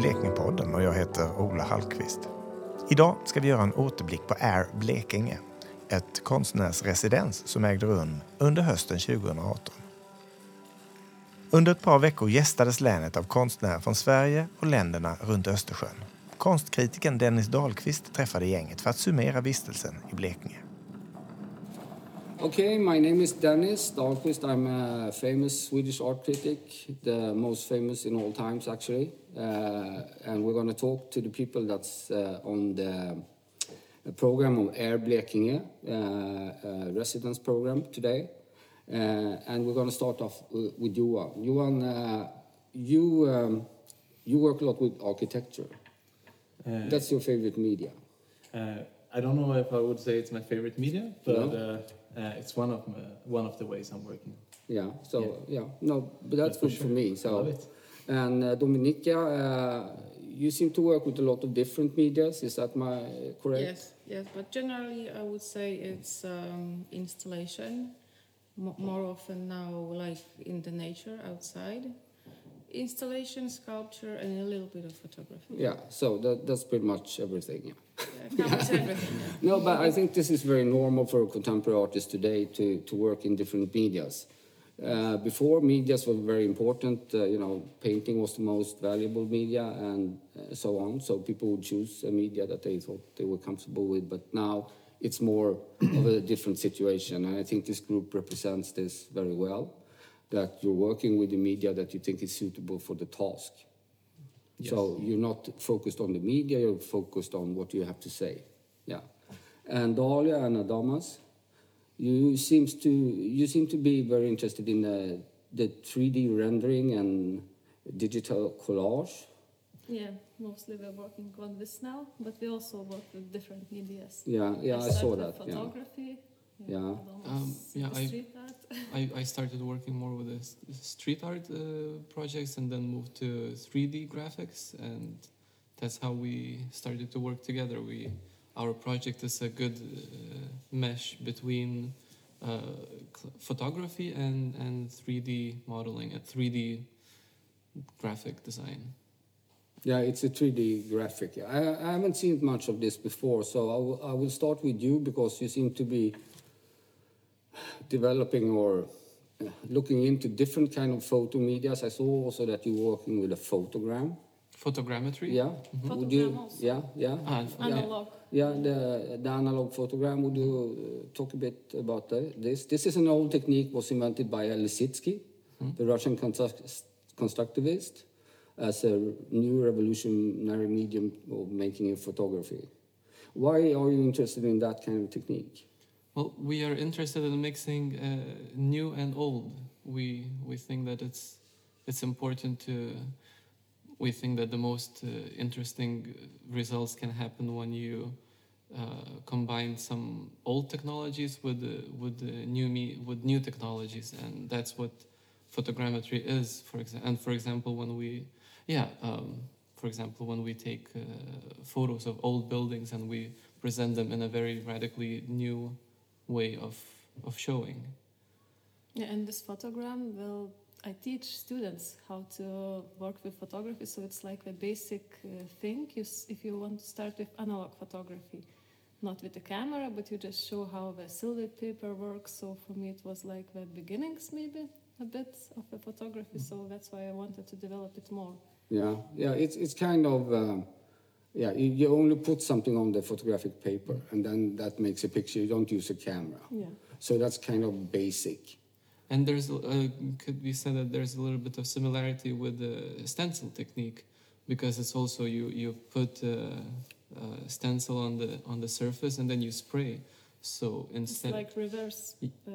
Blekingepodden och jag heter Ola Hallqvist. Idag ska vi göra en återblick på Air Blekinge, ett konstnärsresidens som ägde rum under hösten 2018. Under ett par veckor gästades länet av konstnärer från Sverige och länderna runt Östersjön. Konstkritikern Dennis Dahlqvist träffade gänget för att summera vistelsen i Blekinge. Okay, my name is Dennis Dahlqvist. I'm a famous Swedish art critic, the most famous in all times, actually. Uh, and we're going to talk to the people that's uh, on the program of Air Blekinge, uh, uh residence program today. Uh, and we're going to start off with Johan. Johan, uh, you, um, you work a lot with architecture. that's your favorite media. I don't know if I would say it's my favorite media, but no? uh, it's one of my, one of the ways I'm working. Yeah. So yeah, yeah. no, but that's good for, sure. for me. So and uh, Dominika, uh, you seem to work with a lot of different medias. Is that my correct? Yes, yes. But generally, I would say it's um, installation. M more often now, like in the nature outside installation, sculpture, and a little bit of photography. Yeah, so that, that's pretty much everything. Yeah, yeah everything. Yeah. no, but I think this is very normal for a contemporary artist today to, to work in different medias. Uh, before, medias were very important. Uh, you know, painting was the most valuable media, and uh, so on. So people would choose a media that they thought they were comfortable with. But now it's more of a different situation, and I think this group represents this very well that you're working with the media that you think is suitable for the task. Yes. So you're not focused on the media, you're focused on what you have to say. Yeah. And Dahlia and Adamas, you seems to you seem to be very interested in the, the 3D rendering and digital collage. Yeah, mostly we're working on this now, but we also work with different medias. Yeah, yeah, I, I saw that. Photography. Yeah. Yeah. Um, yeah, I, I, I, started working more with the street art uh, projects and then moved to 3D graphics, and that's how we started to work together. We our project is a good uh, mesh between uh, photography and, and 3D modeling, a 3D graphic design. Yeah, it's a 3D graphic. I, I haven't seen much of this before, so I will start with you because you seem to be developing or uh, looking into different kind of photo medias. I saw also that you're working with a photogram. Photogrammetry? Yeah. Mm -hmm. Would you, yeah, yeah. Ah, analog. Yeah, the, the analog photogram. Would you uh, talk a bit about this? This is an old technique was invented by Lissitzky, mm the Russian constructivist, as a new revolutionary medium of making a photography. Why are you interested in that kind of technique? Well, we are interested in mixing uh, new and old. We we think that it's it's important to. We think that the most uh, interesting results can happen when you uh, combine some old technologies with with new me with new technologies, and that's what photogrammetry is. For example, and for example, when we yeah. Um, for example, when we take uh, photos of old buildings and we present them in a very radically new way of, of showing. Yeah, and this photogram will I teach students how to work with photography, so it's like a basic uh, thing. You, if you want to start with analog photography, not with the camera, but you just show how the silver paper works. So for me, it was like the beginnings, maybe a bit of the photography. So that's why I wanted to develop it more. Yeah, yeah, it's it's kind of. Um, yeah, you, you, only put something on the photographic paper, and then that makes a picture. You don't use a camera. Yeah. So that's kind of basic. And there's uh, could be said that there's a little bit of similarity with the stencil technique, because it's also you you put a, a stencil on the on the surface and then you spray. So instead, it's like reverse. Uh,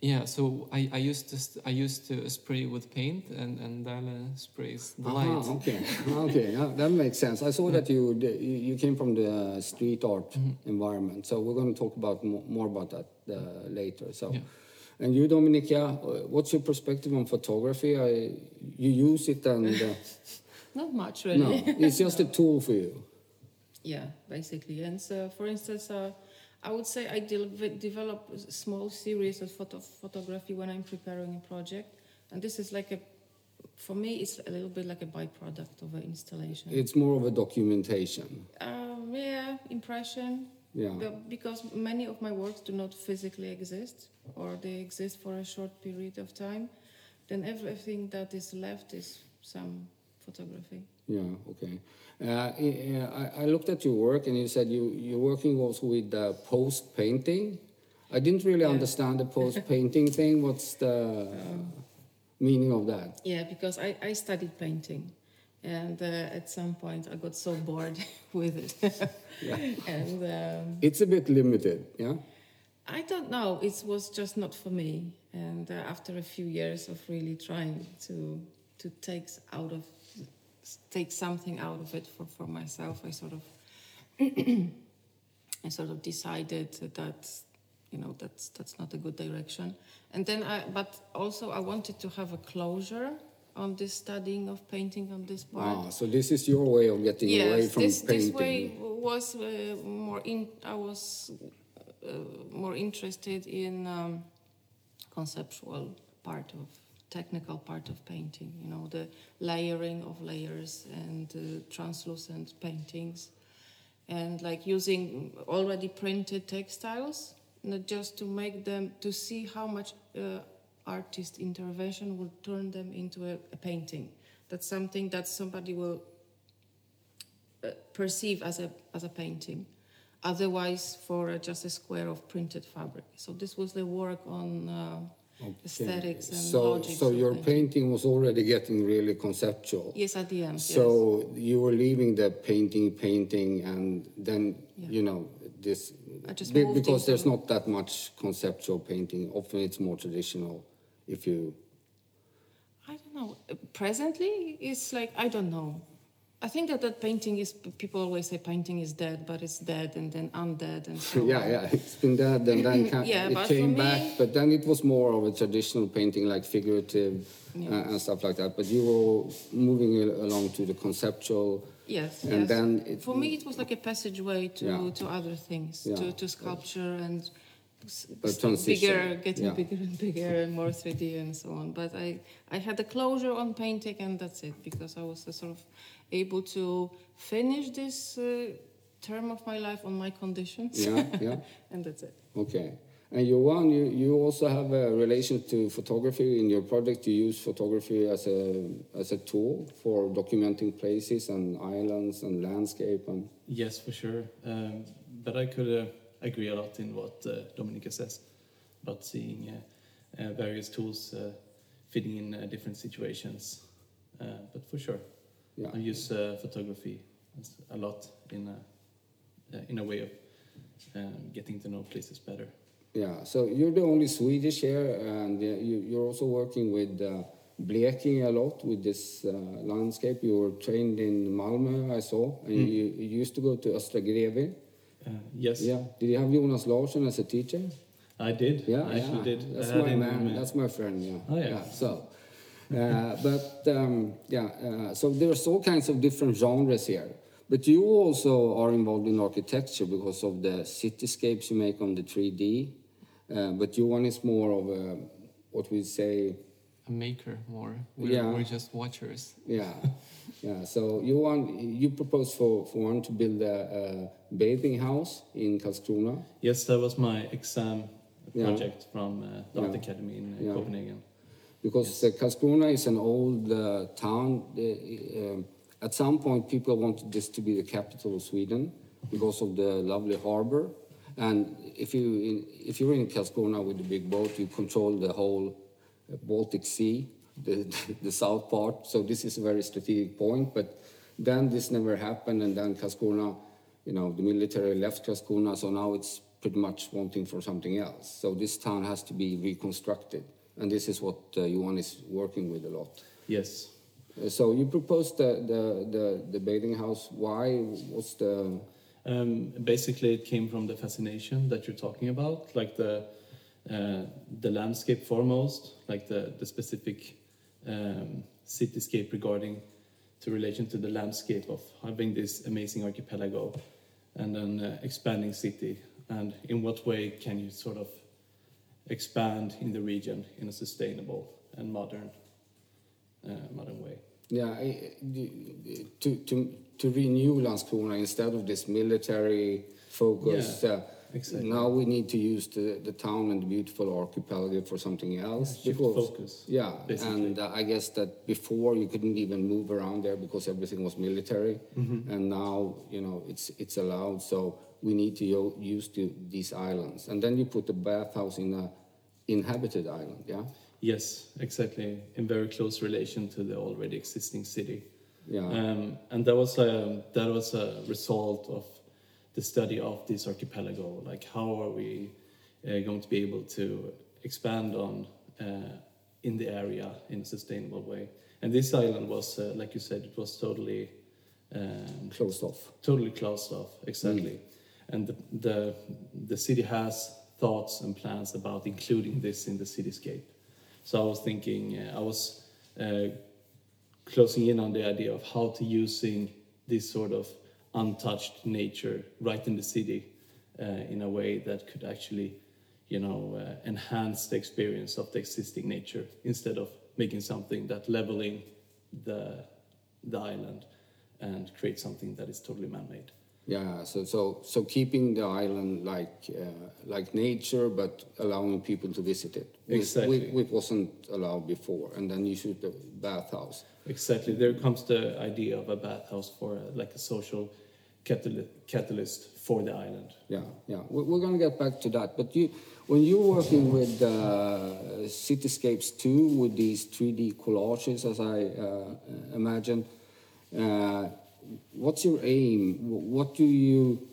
yeah. So I, I used to I used to spray with paint, and and Dale sprays the uh-huh, light. Okay. okay. Yeah, that makes sense. I saw that you you came from the street art mm-hmm. environment. So we're going to talk about more, more about that uh, later. So. Yeah. And you, Dominika, uh, what's your perspective on photography? I, you use it and. Uh, Not much, really. No, it's just a tool for you. Yeah, basically. And so, for instance, uh, I would say I de- develop a small series of photo- photography when I'm preparing a project, and this is like a for me, it's a little bit like a byproduct of an installation. It's more of a documentation. Um, yeah, impression. Yeah. But because many of my works do not physically exist, or they exist for a short period of time, then everything that is left is some photography. Yeah, okay. Uh, I, I looked at your work and you said you, you're working also with uh, post painting. I didn't really Yeah. understand the post painting thing. What's the meaning of that? Yeah, because I, I studied painting, and uh, at some point I got so bored with it, Yeah. and um, It's a bit limited, yeah? I don't know. It was just not for me. And uh, after a few years of really trying to to take out of take something out of it for, for myself, I sort of I sort of decided that you know that's that's not a good direction. And then I but also I wanted to have a closure on this studying of painting on this part. Ah, so this is your way of getting away Yes, from this, painting. this way was uh, more in. I was uh, more interested in um, conceptual part of technical part of painting. You know, the layering of layers and uh, translucent paintings, and like using already printed textiles, not just to make them to see how much uh, artist intervention will turn them into a, a painting. That's something that somebody will uh, perceive as a as a painting. Otherwise, for uh, just a square of printed fabric. So this was the work on uh, Okay. aesthetics and so, logics So your painting. painting was already getting really conceptual. Yes, at the end. So you were leaving the painting, painting, and then Yeah. you know this I just be- because there's not that much conceptual painting. Often it's more traditional. If you. I don't know. Uh, Presently, it's like I don't know. I think that that painting is. People always say painting is dead, but it's dead and then undead and so yeah yeah it's been dead and then Yeah, it came me- back. But then it was more of a traditional painting, like figurative uh, and stuff like that. But you were moving along to the conceptual. Yes, And yes. then it- for me, it was like a passageway to, Yeah. to other things, Yeah. to, to sculpture and s- A s- bigger, getting yeah. bigger and bigger and more 3D and so on. But I, I had a closure on painting and that's it because I was sort of able to finish this uh, term of my life on my conditions. Yeah, yeah. and that's it. Okay. And Johan, you, you also have a relation to photography. In your project, you use photography as a, as a tool for documenting places and islands and landscape. And Yes, for sure. Um, but I could uh, agree a lot in what uh, Dominika says about seeing uh, uh, various tools uh, fitting in uh, different situations. Uh, but for sure, yeah, I use uh, photography a lot in a, uh, in a way of um, getting to know places better. yeah. So you're the only Swedish here, and uh, you, you're also working with uh, Blekinge a lot with this uh, landscape. You were trained in Malmö, I saw, and Mm. you, you used to go to Östra Grevie. Uh, yes, Yeah. Did you have Jonas Larsson as a teacher? I did. Yeah, I actually yeah. did. That's I had my him, man. uh, That's my friend. Yeah. Oh, yeah. So, uh, but um, yeah. Uh, so there's all kinds of different genres here. But you also are involved in architecture because of the cityscapes you make on the 3D. Uh, but your one is more of a what we say. a maker more. We're, Yeah. we're just watchers. Yeah, yeah. So you want you propose for, for one to build a, a bathing house in Karlskrona. Yes, that was my exam Yeah. project from uh, the Art Yeah. Academy in uh, Yeah. Copenhagen. because uh, Karlskrona is an old uh, town. The, um at some point, people wanted this to be the capital of Sweden because of the lovely harbor. And if you in, if you're in Karlskrona with the big boat, you control the whole uh, Baltic Sea, the, the south part. So this is a very strategic point. But then this never happened, and then Karlskrona, you know, the military left Karlskrona, so now it's pretty much wanting for something else. So this town has to be reconstructed, and this is what uh, Johan is working with a lot. Yes. Uh, So you proposed the, the, the, the bathing house. Why? What's the... Um, basically, it came from the fascination that you're talking about, like the uh, the landscape foremost, like the the specific um, cityscape regarding to relation to the landscape of having this amazing archipelago, and an uh, expanding city, and in what way can you sort of expand in the region in a sustainable and modern uh, modern way. Yeah, I- to, to, to renew Landskrona instead of this military focus. Yeah, uh, exactly. Now we need to use the, the town and the beautiful archipelago for something else. shift because- focus, Yeah, basically. and uh, I guess that before you couldn't even move around there because everything was military, Mm-hmm. and now you know it's it's allowed. So we need to yo- use the, these islands, and then you put the bathhouse in a inhabited island. Yeah, Yes, exactly, in very close relation to the already existing city. yeah. Um, and that was a that was a result of the study of this archipelago. Like, how are we uh, going to be able to expand on uh, in the area in a sustainable way? And this island was, uh, like you said, it was totally um, Closed off. totally closed off exactly and the, the the city has thoughts and plans about including this in the cityscape so i was thinking uh, i was uh, closing in on the idea of how to using this sort of untouched nature right in the city uh, in a way that could actually you know uh, enhance the experience of the existing nature instead of making something that leveling the the island and create something that is totally man-made Yeah, so so so keeping the island like uh, like nature, but allowing people to visit it. which- Exactly. Which, wasn't allowed before, and then you shoot the bathhouse. Exactly. There comes the idea of a bathhouse for a, like a social catalyst, catalyst for the island. Yeah, yeah. We- We're going to get back to that. But you, when you're working with uh, Cityscapes 2, with these 3D collages, as I uh, imagine, uh, what's your aim? What do you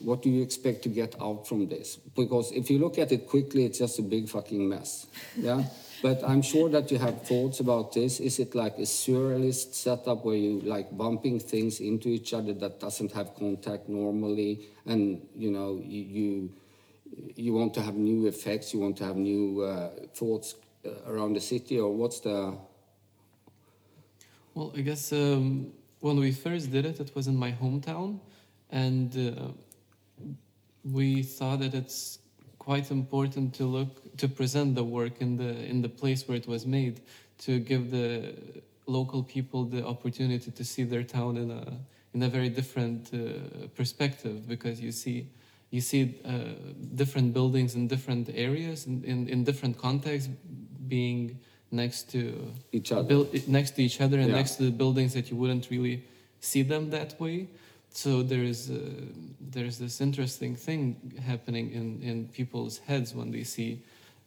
what do you expect to get out from this? Because if you look at it quickly, it's just a big fucking mess. Yeah. But I'm sure that you have thoughts about this. Is it like a surrealist setup where you like bumping things into each other that doesn't have contact normally, and you know you you, you want to have new effects, you want to have new uh, thoughts uh, around the city, or what's the? Well, I guess um, when we first did it, it was in my hometown, and uh, we thought that it's quite important to look to present the work in the in the place where it was made, to give the local people the opportunity to see their town in a in a very different uh, perspective because you see you see uh, different buildings in different areas in, in, in different contexts being next to each other? build next to each other and Yeah. next to the buildings that you wouldn't really see them that way. So there's uh, there's this interesting thing happening in, in people's heads when they see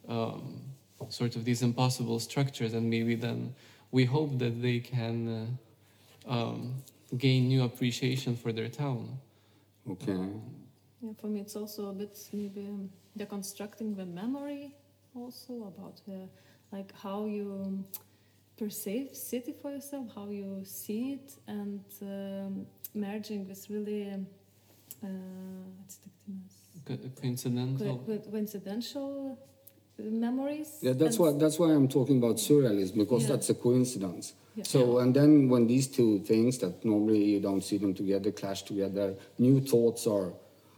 um, sort of these impossible structures, and maybe then we hope that they can uh, um, gain new appreciation for their town. Okay. Yeah, for me, it's also a bit maybe um, deconstructing the memory, also about the, like how you perceive city for yourself, how you see it, and um, merging with really um, uh, Co- Coincidental. co- co- coincidental uh, memories. Yeah, that's why that's why I'm talking about surrealism because Yeah. that's a coincidence. Yeah. So and then when these two things that normally you don't see them together clash together, new thoughts are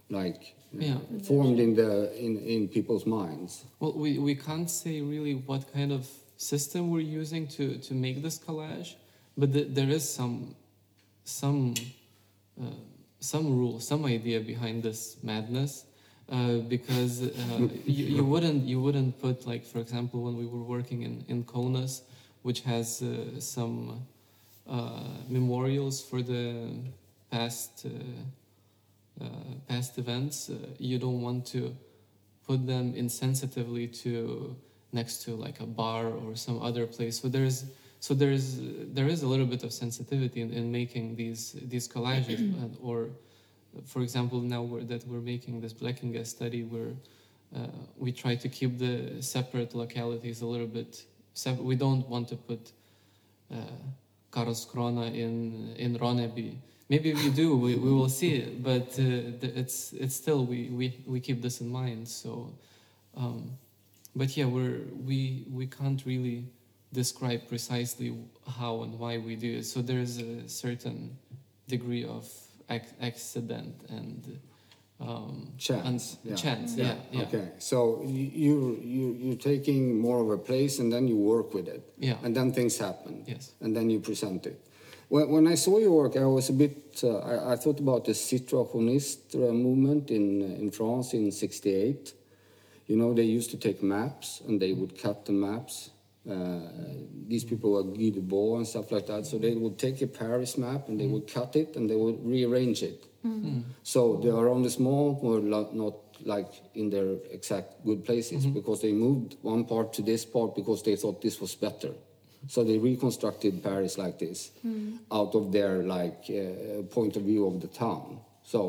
like Yeah. formed in the in, in people's minds. Well, we, we can't say really what kind of system we're using to, to make this collage, but th- there is some some some rule, some idea behind this madness, uh, because uh, you, you wouldn't you wouldn't put like for example when we were working in in Kaunas, which has uh, some uh, memorials for the past. Uh, uh, past events, uh, you don't want to put them insensitively to next to like a bar or some other place. So there's so there's there is a little bit of sensitivity in, in making these these collages, or for example, now we're, that we're making this black and Blekinge study, where uh, we try to keep the separate localities a little bit. Sep- we don't want to put uh, Karlskrona in in Ronneby. Maybe we do. We, we will see it, but uh, it's it's still we, we, we keep this in mind. So, um, but yeah, we're we we can't really describe precisely how and why we do it. So there is a certain degree of ac- accident and um, Chance, and yeah. chance. Yeah, yeah, Okay, so you, you, you, you're taking more of a place and then you work with it. Yeah. And then things happen. Yes. And then you present it. When, when I saw your work, I was a bit, uh, I, I thought about the Situationist uh, movement in, in France in 68. You know, they used to take maps and they would cut the maps. Uh, these people were Guy Debord and stuff like that. So they would take a Paris map and they would cut it and they would rearrange it. So the arrondissements were lo- not like in their exact good places because they moved one part to this part because they thought this was better. So they reconstructed Paris like this out of their like uh, point of view of the town. So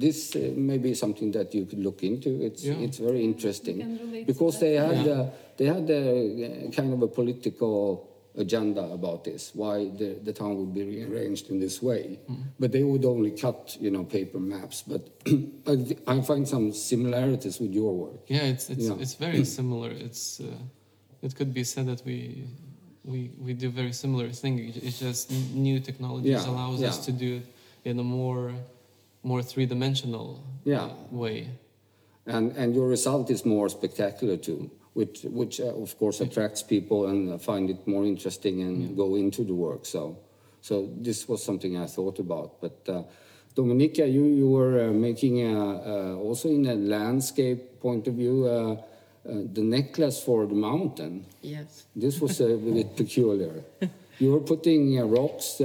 this uh, may be something that you could look into. It's Yeah. it's very interesting can relate to because they had Yeah. uh, they had a uh, kind of a political agenda about this, why the, the town would be rearranged in this way. But they would only cut, you know, paper maps. But I, I find some similarities with your work. Yeah, it's it's Yeah. it's very similar. It's uh, it could be said that we we we do very similar thing. It's just new technologies Yeah, allows us to do it in a more more three dimensional Yeah. way. And, and your result is more spectacular too, which, which uh, of course attracts people and find it more interesting and go into the work. So, so this was something I thought about. But uh, Dominika, you, you were uh, making a, uh, also in a landscape point of view uh, uh, the necklace for the mountain. Yes. This was a bit peculiar. You were putting uh, rocks,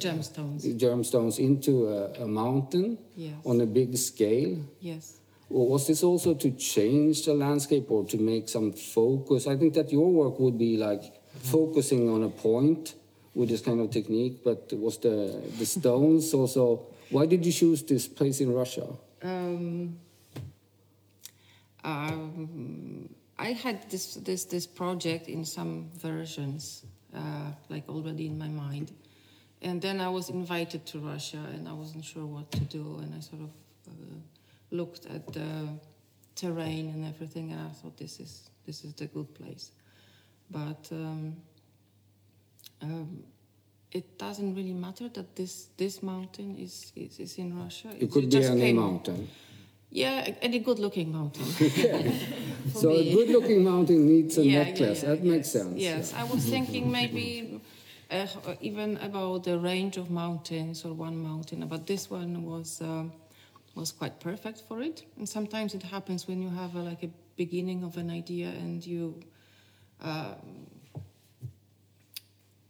Gemstones. gemstones into a, a mountain Yes. on a big scale. Yes. Well, Was this also to change the landscape or to make some focus? I think that your work would be like focusing on a point with this kind of technique, but was the, the stones also. Why did you choose this place in Russia? Um, um, I had this, this, this project in some versions, uh, like already in my mind. And then I was invited to Russia and I wasn't sure what to do. And I sort of uh, looked at the terrain and everything and I thought this is, this is the good place. But um, um, it doesn't really matter that this, this mountain is, is, is in Russia. It could be just any came- mountain. yeah, any good-looking mountain. So a good-looking mountain needs a Yeah, necklace. yeah, that makes sense. Yes, I was thinking maybe uh, even about the range of mountains or one mountain, but this one was um, was quite perfect for it. And sometimes it happens when you have a, like a beginning of an idea and you. Um,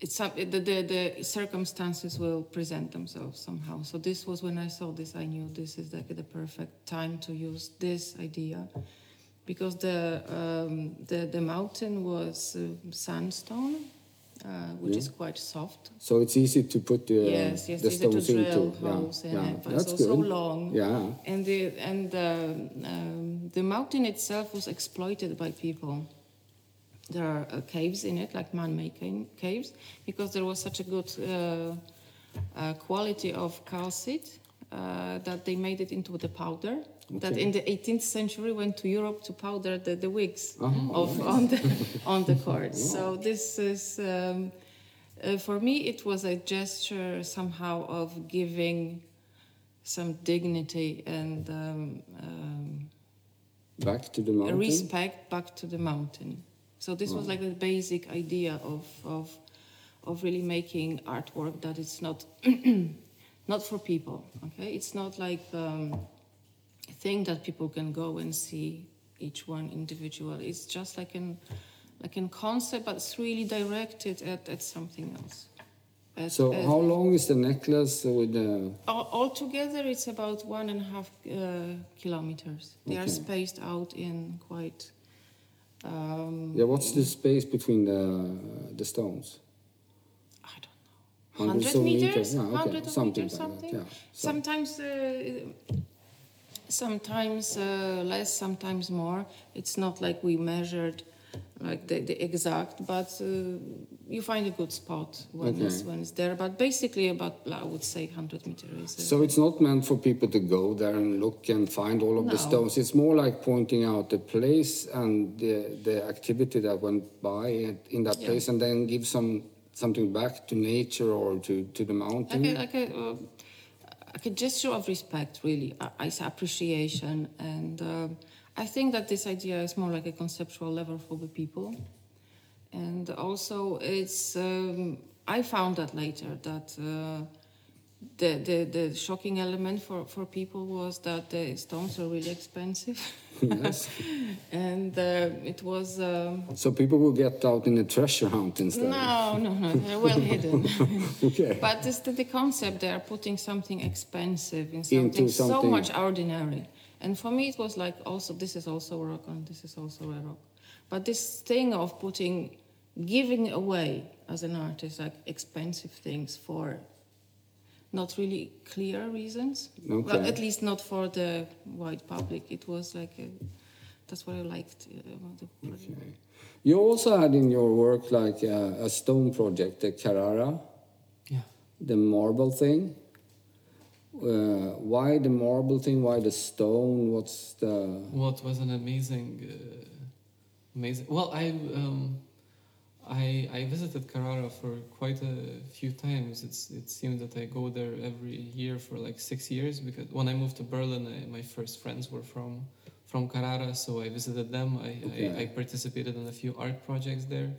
it's some, the, the, the circumstances will present themselves somehow. So this was when I saw this, I knew this is like the perfect time to use this idea, because the um, the, the mountain was uh, sandstone, uh, which is quite soft. So it's easy to put the, yes, yes, the easy to stones drill into. holes yeah, in yeah. it, but That's it's good. also so long. Yeah. And the and the um, the mountain itself was exploited by people. There are uh, caves in it, like man-made caves, because there was such a good uh, uh, quality of calcite uh, that they made it into the powder. That in the 18th century went to Europe to powder the, the wigs Oh, of on the on the cords. So this is. Um, uh, for me, it was a gesture somehow of giving some dignity and um, um, Back to the mountain. respect back to the mountain. So this was like the basic idea of of of really making artwork that it's not not for people. Okay, it's not like um, thing that people can go and see each one individual. It's just like an like in concept, but it's really directed at, at something else. At- So at- how long is the necklace with the? all, altogether, it's about one and a half uh, kilometers. They are spaced out in quite. Um, Yeah, what's the space between the the stones? I don't know. 100 100 meters? meters, yeah, okay, 100 something meters, like that, something? yeah, so- Sometimes, uh, sometimes uh, less, sometimes more. It's not like we measured like the, the exact, but uh, you find a good spot when, it's, Okay. when it's there. But basically, about I would say 100 meters. So it's not meant for people to go there and look and find all of the stones. It's more like pointing out the place and the, the activity that went by in- that Yeah. place, and then give some something back to nature or to, to the mountain. like a, like a, uh, a gesture of respect, really, uh, is appreciation, and um I think that this idea is more like a conceptual level for the people, and also it's. Um, I found that later that. Uh, the, the, the shocking element for, for people was that the stones are really expensive. Yes. and uh, it was. Um, So people will get out in a treasure hunt instead. no, no, no, they're well hidden. Okay. but it's the, the concept they are putting something expensive in something, Into so much ordinary. And for me, it was like also this is also rock and this is also a rock. But this thing of putting, giving away as an artist, like expensive things for not really clear reasons. Well, at least not for the wide public. It was like a, that's what I liked uh, about the project. Okay. You also had in your work like uh, a stone project, the Carrara, Yeah. the marble thing. Uh, why the marble thing? Why the stone? What's the Well, it was an amazing, uh, amazing. Well, I um, I I visited Carrara for quite a few times. It's it seemed that I go there every year for like six years because when I moved to Berlin, I, my first friends were from from Carrara, so I visited them. I, Okay. I, I participated in a few art projects there.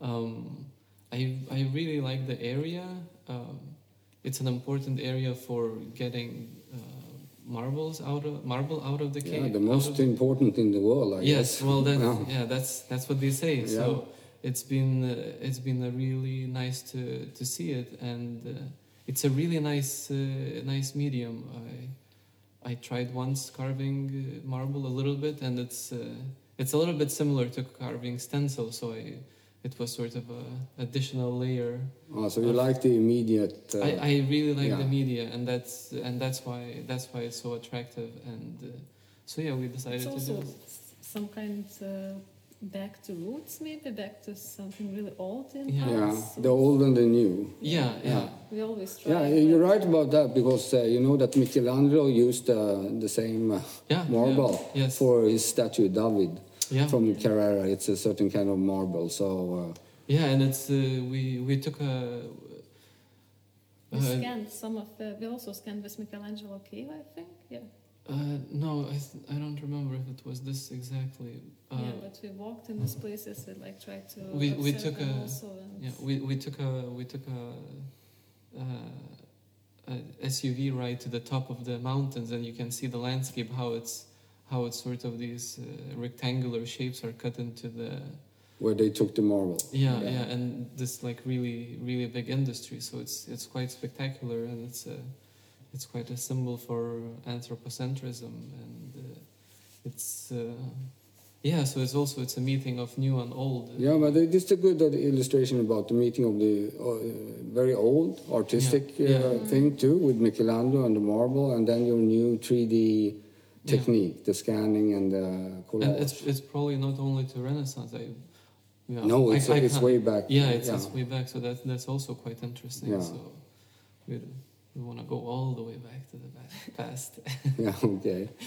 Um, I I really like the area. Um, it's an important area for getting. Uh, marbles out of marble out of the cave. yeah, the most important in the world? I yes guess. well that, Yeah. yeah that's that's what they say Yeah. so it's been uh, it's been a really nice to to see it and uh, it's a really nice uh, nice medium i i tried once carving uh, marble a little bit and it's uh, it's a little bit similar to carving stencil so i it was sort of a additional layer Oh, so you like the immediate? Uh, I, I really like the media and that's and that's why that's why it's so attractive and uh, so yeah we decided It's to also do it. some kind uh, back to roots, maybe back to something really old in Yeah. yeah, the old and the new. yeah yeah We always try. Yeah, you're right about that because uh, you know that Michelangelo used uh, the same uh, Yeah, marble yeah, yes. for his statue David Yeah. from Carrara. It's a certain kind of marble. So uh, Yeah, and it's uh, we we took a. We uh, scanned some of the. We also scanned this Michelangelo cave, I think. Yeah. uh, no, I th- I don't remember if it was this exactly. Uh, yeah, but we walked in these places. We like tried to. We- we took them a- Also yeah, we we took a we took a, uh, a SUV ride to the top of the mountains, and you can see the landscape how it's how it's sort of these uh, rectangular shapes are cut into the where they took the marble. yeah, yeah and this like really really big industry so it's it's quite spectacular and it's a it's quite a symbol for anthropocentrism and uh, it's uh, yeah so it's also it's a meeting of new and old Yeah, but it's a good illustration about the meeting of the uh, very old artistic Yeah, yeah. Uh, thing too, with Michelangelo and the marble, and then your new 3D technique, the scanning and the collage. and it's it's probably not only to renaissance i yeah, no, it's, I it's way back. yeah it's, it's way back so that that's also quite interesting Yeah. so we, we want to go all the way back to the past yeah, okay.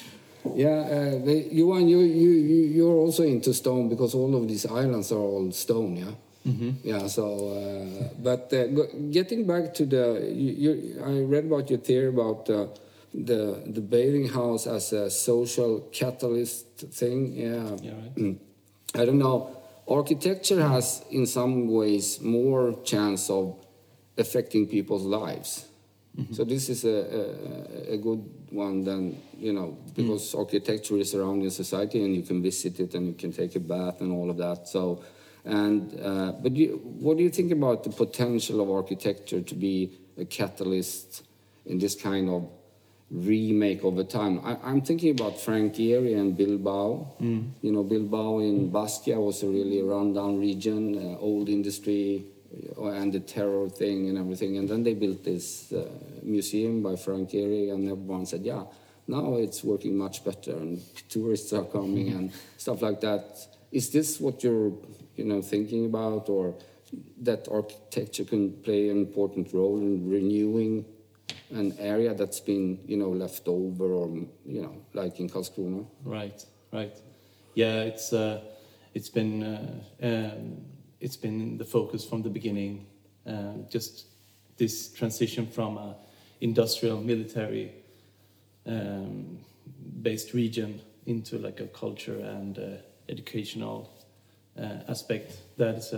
Yeah, uh, they, Johan, you, you, you, you're also into stone because all of these islands are all stone, yeah? Mm-hmm. Yeah, so, uh, but uh, getting back to the, you, you, I read about your theory about uh, the, the bathing house as a social catalyst thing. Yeah. Yeah, right. Mm. I don't know. Architecture has, in some ways, more chance of affecting people's lives. So this is a, a, a good one then, you know, because architecture is around in society and you can visit it and you can take a bath and all of that. So, and, uh, but you, what do you think about the potential of architecture to be a catalyst in this kind of remake over time? I, I'm thinking about Frank Gehry and Bilbao. You know, Bilbao in Bastia was a really rundown region, uh, old industry, and the terror thing and everything. And then they built this uh, museum by Frank Gehry, and everyone said, yeah, now it's working much better, and tourists are coming and stuff like that. Is this what you're, you know, thinking about, or that architecture can play an important role in renewing an area that's been, you know, left over, or you know, like in Karlskrona? Right, right. Yeah, it's uh, it's been uh, um, it's been the focus from the beginning. Uh, just this transition from a industrial military um, based region into like a culture and uh, educational uh, aspect that is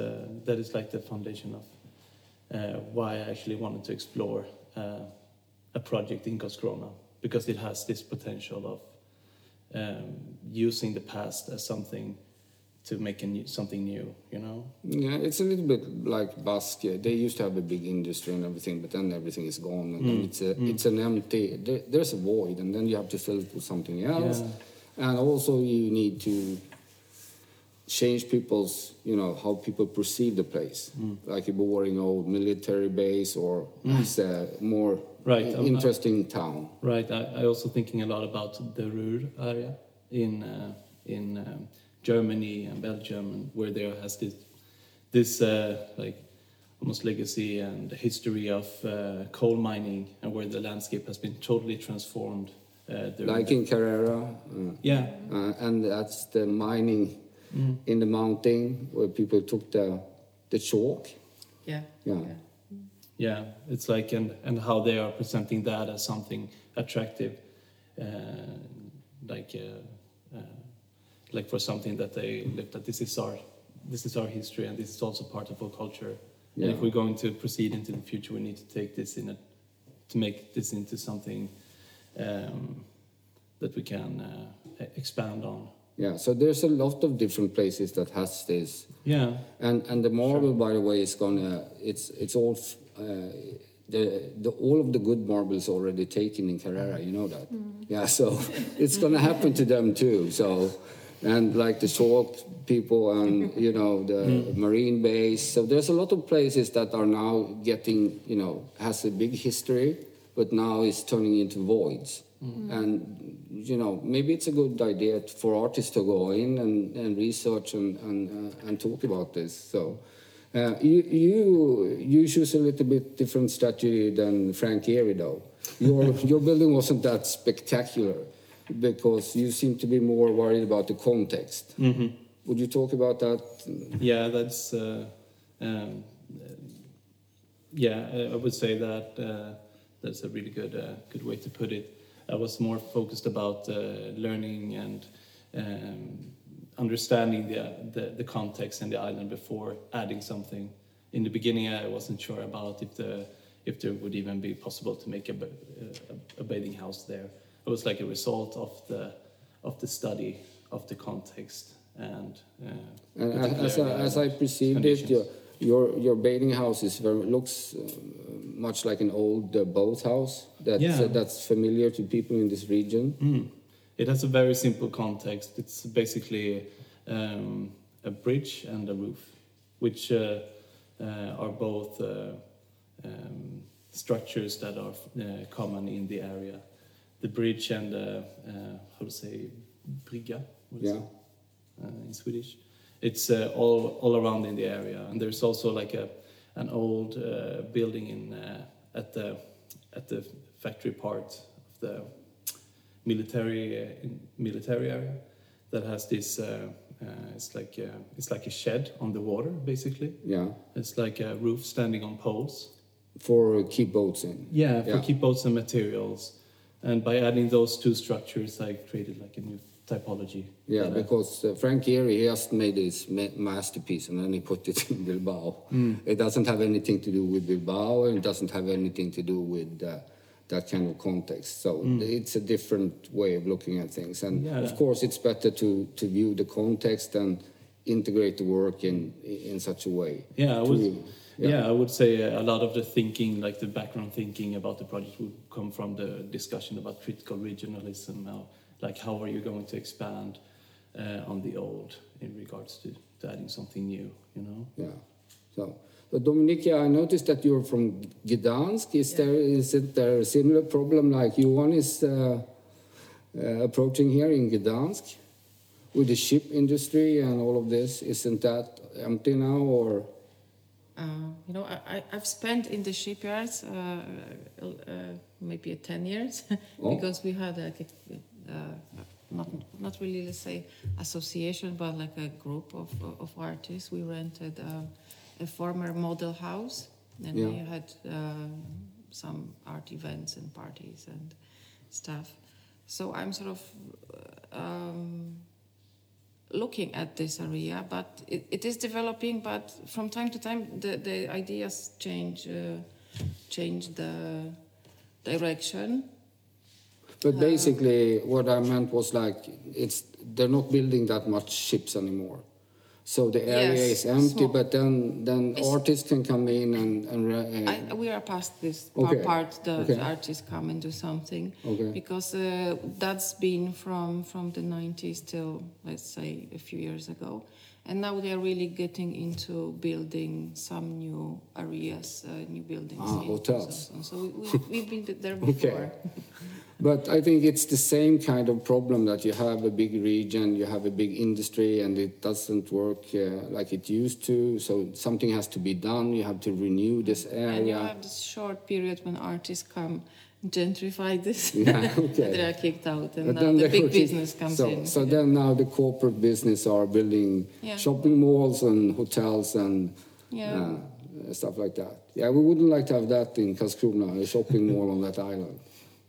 that is like the foundation of why I actually wanted to explore a project in Karlskrona because it has this potential of um, using the past as something to make a new, something new, you know? Yeah, it's a little bit like Basque. They used to have a big industry and everything, but then everything is gone, and then it's a it's an empty. There, there's a void, and then you have to fill it with something else, and also you need to change people's, you know, how people perceive the place, like a boring old military base, or it's a more Right, um, interesting town. Right. I, I also thinking a lot about the Ruhr area in uh, in um, Germany and Belgium, and where there has this this uh, like almost legacy and history of uh, coal mining, and where the landscape has been totally transformed. Uh, Like in Carrera, uh, yeah, uh, and that's the mining in the mountain where people took the the chalk. Yeah. Yeah. yeah. It's like and and how they are presenting that as something attractive, uh, like. Uh, uh, like for something that they looked at this is our this is our history and this is also part of our culture and if we're going to proceed into the future we need to take this in a to make this into something um, that we can uh, expand on Yeah, so there's a lot of different places that has this, yeah and and the marble, by the way, is gonna it's it's all f- uh, the the all of the good marbles already taken in Carrera. You know that, yeah. So it's gonna happen to them too. So. And like the chalk people and you know the marine base, so there's a lot of places that are now getting you know has a big history, but now it's turning into voids. And you know, maybe it's a good idea for artists to go in and, and research and, and, uh, and talk about this. So, uh, you, you, you choose a little bit different strategy than Frank Gehry, though. Your, your building wasn't that spectacular because you seem to be more worried about the context. Would you talk about that? yeah that's uh, um, uh, yeah I- I would say that uh, that's a really good uh, good way to put it I was more focused about uh, learning and um, understanding the, the the context and the island before adding something in the beginning I wasn't sure about if the if there would even be possible to make a, a, a bathing house there it was like a result of the of the study of the context and uh, And as, I, as I perceived it, your, your, your bathing house is very, looks uh, much like an old uh, boathouse that's, Yeah. uh, that's familiar to people in this region. Mm. It has a very simple context. It's basically um, a bridge and a roof, which uh, uh, are both uh, um, structures that are uh, common in the area. The bridge and uh, uh, how to say brygga, what is Yeah. it, uh, in Swedish. It's uh, all all around in the area, and there's also like a an old uh, building in uh, at the at the factory part of the military uh, military area that has this. Uh, uh, it's like uh, it's like a shed on the water, basically. Yeah, It's like a roof standing on poles. for keep boats in. Yeah, for Yeah. keep boats and materials. And by adding those two structures, I created like a new typology. Yeah, because uh, Frank Gehry, he just made his ma- masterpiece and then he put it in Bilbao. Hmm. It doesn't have anything to do with Bilbao and it doesn't have anything to do with uh, that kind of context. So it's a different way of looking at things. And. Yeah. of course, it's better to, to view the context and integrate the work in, in such a way. Yeah, I to- would. Yeah. Yeah. I would say a lot of the thinking, like the background thinking about the project, would come from the discussion about critical regionalism. How, like, how are you going to expand uh, on the old in regards to, to adding something new? You know. Yeah. So, but Dominika, I noticed that you're from Gdansk. Is there is it there a similar problem like Johan is uh, uh, approaching here in Gdansk with the ship industry and all of this? Isn't that empty now or? Uh, you know, I, I've spent in the shipyards uh, uh, maybe 10 years Oh. because we had like a, uh, not, not really, let's say, association, but like a group of, of artists. We rented um, a former model house and we had uh, some art events and parties and stuff. So I'm sort of uh, um, looking at this area, but it, it is developing. But from time to time, the, the ideas change, uh, change the direction. But basically, what I meant was like it's they're not building that much ships anymore. So the area Yes, is empty, small. but then then It's- artists can come in and and uh, I, we are past this Okay. part, the, Okay. the artists come and do something Okay. because uh, that's been from from the 90s till let's say a few years ago and now they are really getting into building some new areas uh, new buildings Ah, hotels. so, so we, we've been there before But I think it's the same kind of problem that you have a big region, you have a big industry, and it doesn't work uh, like it used to. So something has to be done. You have to renew this area. and you have this short period when artists come gentrify this Yeah, okay. they are kicked out and But now then the big business comes so, in So then now the corporate business are building Yeah. shopping malls and hotels and Yeah. uh, stuff like that. Yeah, we wouldn't like to have that in Karlskrona, a shopping mall on that island.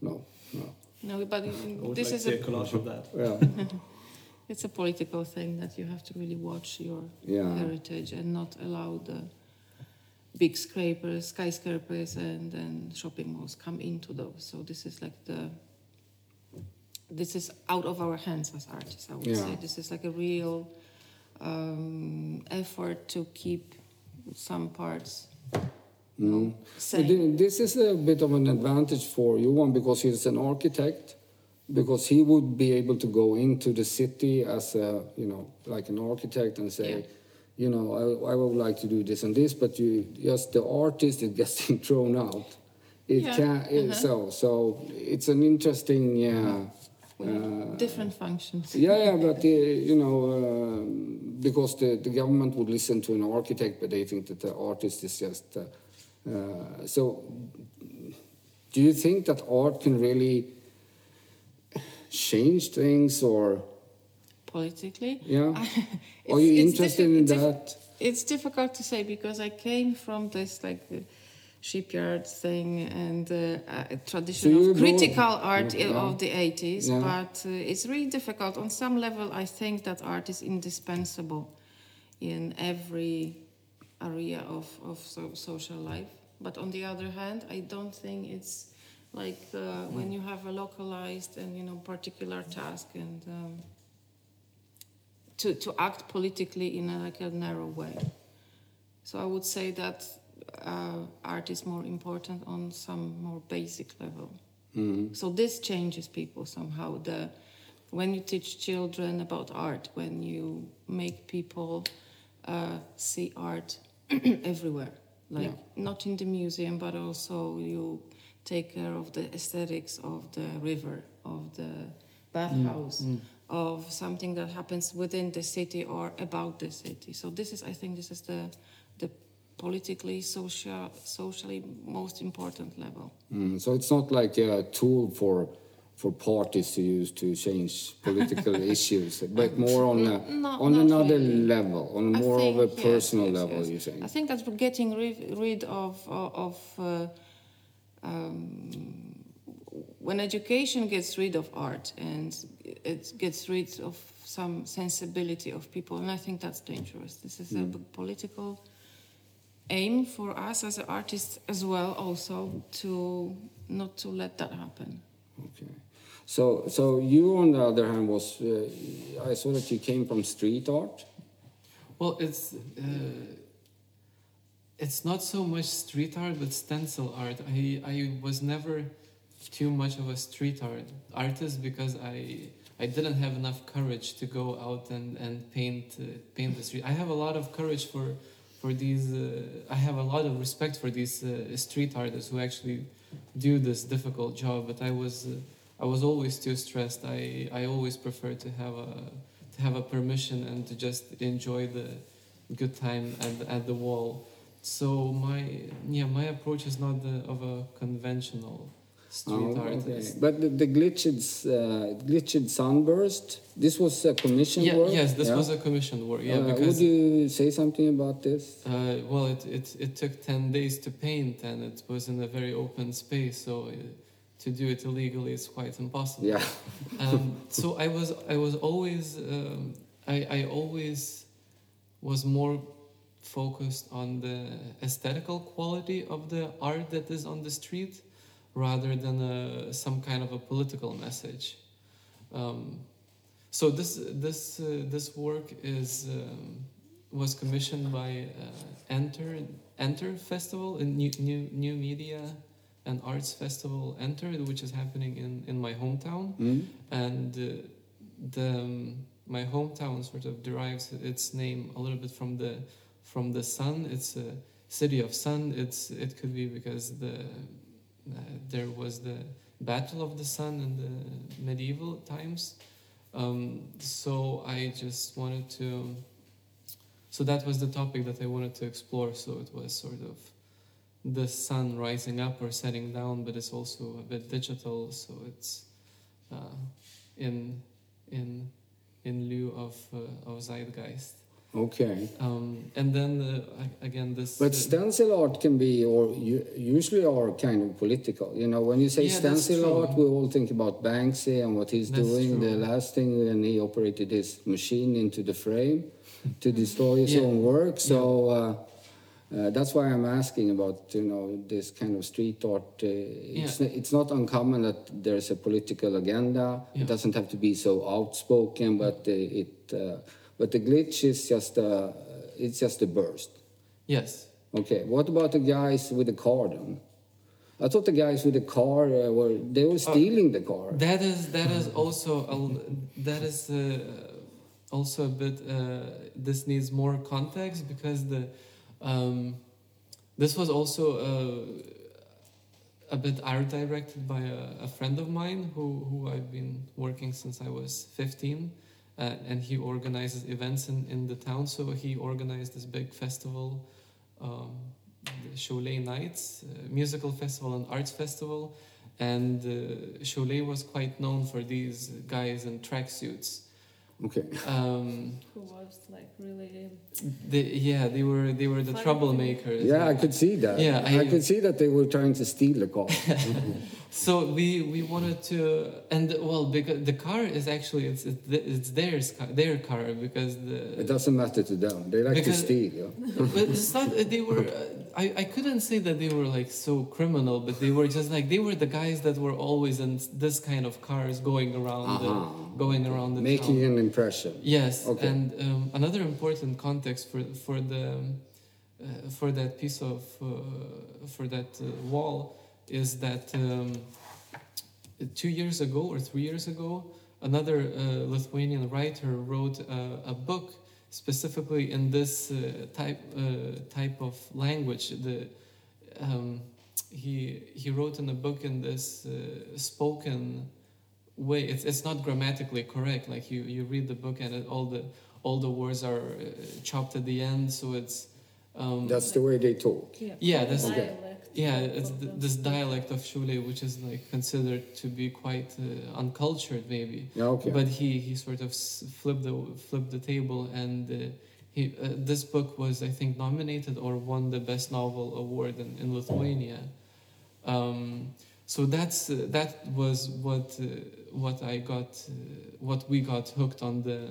No, no. no but I would this like is a a collage of that. Yeah, It's a political thing that you have to really watch your Yeah. heritage and not allow the big scrapers, skyscrapers, and then shopping malls come into those. So this is like the this is out of our hands as artists. I would Yeah. say this is like a real um, effort to keep some parts Mm. This is a bit of an advantage for Johan because he's an architect, because he would be able to go into the city as a, you know, like an architect and say, Yeah. you know, I, I would like to do this and this, but you just the artist is getting thrown out. It Yeah, can uh-huh. so so it's an interesting yeah. with different functions. Yeah, yeah, but uh, you know, um because the, the government would listen to an architect, but they think that the artist is just. Uh, so, do you think that art can really change things, or Politically, yeah? Are you interested in that? It's difficult to say because I came from this like shipyard thing and uh, a tradition you of know- critical art Yeah. of the 80s. Yeah. But uh, it's really difficult. On some level, I think that art is indispensable in every area of, of so, social life. But on the other hand, I don't think it's like uh, when you have a localized and you know particular task and um, to, to act politically in a, like a narrow way. So I would say that uh, art is more important on some more basic level. Mm. So this changes people somehow. The when you teach children about art, when you make people uh, see art everywhere, like not in the museum, but also you take care of the aesthetics of the river, of the bathhouse, of something that happens within the city or about the city. So this is, I think, this is the the politically, social, socially most important level. Mm, so it's not like a tool for for parties to use to change political issues, but more on a, No, on not another really. level, on I more of a think, yes, personal yes, level. yes. You saying? I think that we're getting rid, rid of of, of uh, um, when education gets rid of art and it gets rid of some sensibility of people, and I think that's dangerous. This is a Mm. big political aim for us as artists as well, also to not to let that happen. Okay. So, so you, on the other hand, was uh, I saw that you came from street art. Well, it's uh, it's not so much street art, but stencil art. I I was never too much of a street art artist because I I didn't have enough courage to go out and and paint uh, paint the street. I have a lot of courage for for these. Uh, I have a lot of respect for these uh, street artists who actually do this difficult job. But I was uh, I was always too stressed. I I always prefer to have a to have a permission and to just enjoy the good time at at the wall. So my yeah my approach is not the, of a conventional street Oh, artist. okay. But the, the glitched, uh, glitched sunburst, this was a commission Yeah, work? yes, this Yeah? was a commissioned work. Yeah, Uh, because would you say something about this? Uh, well, it, it, it took 10 days to paint and it was in a very open space, so uh, to do it illegally is quite impossible. Yeah. Um, so I was, I was always, um, I, I always was more focused on the aesthetical quality of the art that is on the street rather than a, some kind of a political message. Um, so this, this, uh, this work is, um, was commissioned by uh, Enter Enter Festival, in new new new media and arts festival entered, which is happening in in my hometown, Mm? and uh, the um, my hometown sort of derives its name a little bit from the from the sun. It's a city of sun. It's it could be because the uh, there was the battle of the sun in the medieval times. Um, so I just wanted to. So that was the topic that I wanted to explore. So it was sort of the sun rising up or setting down, but it's also a bit digital. So it's uh, in in in lieu of uh, of zeitgeist. Okay. Um, and then uh, again this. But uh, stencil art can be, or usually are kind of political. You know, when you say Yeah, stencil art, we all think about Banksy and what he's That's doing. The last thing when he operated his machine into the frame to destroy his Yeah. own work. So uh, uh, that's why I'm asking about you know this kind of street art. Uh, it's, it's not uncommon that there's a political agenda. Yeah. It doesn't have to be so outspoken, but uh, it. Uh, but the glitch is just a, it's just a burst. yes. Okay, what about the guys with the car then? I thought the guys with the car uh, were they were stealing the car. That is that is also a, that is uh, also a bit. Uh, this needs more context because the um, this was also uh, a bit art directed by a, a friend of mine who who I've been working since I was fifteen. Uh, and he organizes events in, in the town. So he organized this big festival, um, the Šiauliai Nights, uh, musical festival and arts festival. And uh, Šiauliai was quite known for these guys in tracksuits. Okay. Um, Who was like really they, yeah, they were they were the troublemakers. Yeah, I could see that. Yeah, I, I- could see that they were trying to steal the car. So we we wanted to and well because the car is actually it's it's, theirs car, their car because the it doesn't matter to them. They like Because- to steal. Yeah? but it's not they were uh, I, I couldn't say that they were like so criminal but they were just like they were the guys that were always in this kind of cars going around Uh-huh. the, going around the Making town. an impression. yes Okay. and um, another important context for for the uh, for that piece of uh, for that uh, wall is that um, two years ago or three years ago another uh, Lithuanian writer wrote a, a book specifically in this uh, type uh, type of language. The um, he he wrote in a book in this uh, spoken way. It's it's not grammatically correct. Like you you read the book and it, all the all the words are uh, chopped at the end, so it's. Um, That's the way they talk. yeah, Yeah, that's- Okay. Yeah, it's th- this dialect of Shule, which is like considered to be quite uh, uncultured, maybe. Okay. But he, he sort of flipped the flipped the table, and uh, he uh, this book was I think nominated or won the best novel award in, in Lithuania. Um, so that's uh, that was what uh, what I got uh, what we got hooked on the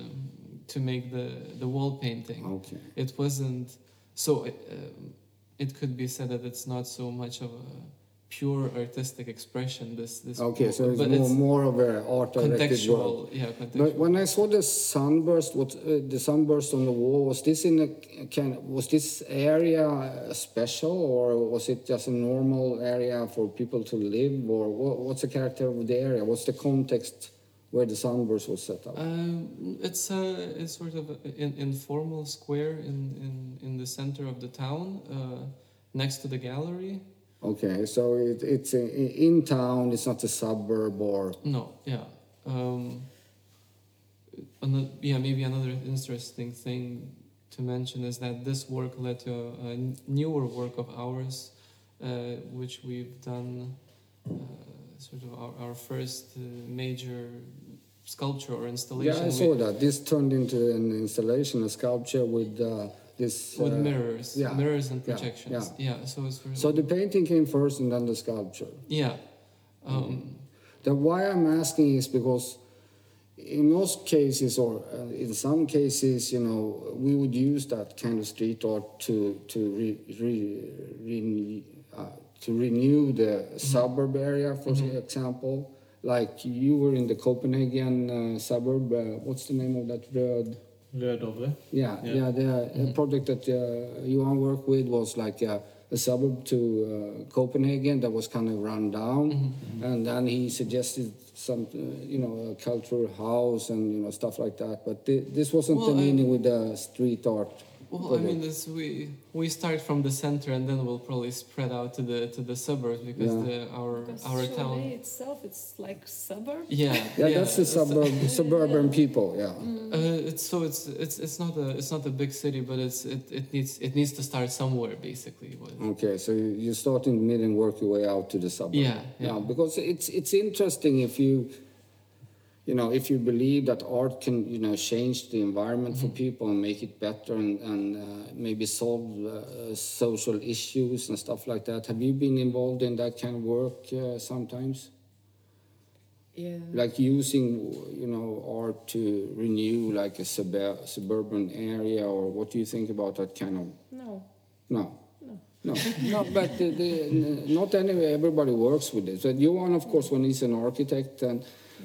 to make the the wall painting. Okay. It wasn't so. Um, it could be said that it's not so much of a pure artistic expression. This this. Okay, so it's but more, more of an art directed contextual. Yeah, But when I saw the sunburst, what uh, the sunburst on the wall was this in a kind? Was this area uh, special, or was it just a normal area for people to live, or what, what's the character of the area? What's the context where the sunburst was set up? Um, it's a it's sort of an informal square in, in, in the center of the town, uh, next to the gallery. Okay, so it, it's uh, in town. It's not a suburb, or No, yeah. Um, another, yeah, maybe another interesting thing to mention is that this work led to a, a newer work of ours, uh, which we've done uh, sort of our, our first uh, major sculpture or installation. Yeah, I saw that. This turned into an installation, a sculpture with uh, this. with uh, mirrors, yeah, mirrors and yeah, projections. Yeah, so it's of, So the painting came first and then the sculpture. yeah. Um, The why I'm asking is because in most cases, or uh, in some cases, you know, we would use that kind of street art to to re, re, re, uh, to renew the suburb area, for example. Like you were in the Copenhagen uh, suburb. Uh, what's the name of that road? Rødovre. Yeah, Yeah. yeah. the uh, project that uh, Johan worked with was like a, a suburb to uh, Copenhagen that was kind of run down, and then he suggested some, uh, you know, a cultural house and you know stuff like that. But thi- this wasn't Well, the I- meaning with the street art. Well, I mean, this we we start from the center and then we'll probably spread out to the to the suburbs because Yeah. the our Because our Šiauliai town. itself, it's like suburb. Yeah, yeah, that's the suburb, suburban people. Yeah. Uh, it's so it's it's it's not a it's not a big city, but it's it, it needs it needs to start somewhere basically. With, Okay, so you you start in the middle and work your way out to the suburb. Yeah, yeah. because it's it's interesting if you, you know, if you believe that art can you know change the environment for Mm-hmm. people and make it better and and uh, maybe solve uh, social issues and stuff like that. Have you been involved in that kind of work uh, sometimes? Yeah. Like using you know art to renew like a suburb, suburban area, or what do you think about that kind of No. no. No, no, but the, the, not anyway. Everybody works with it. So Johan, of course, when he's an architect, and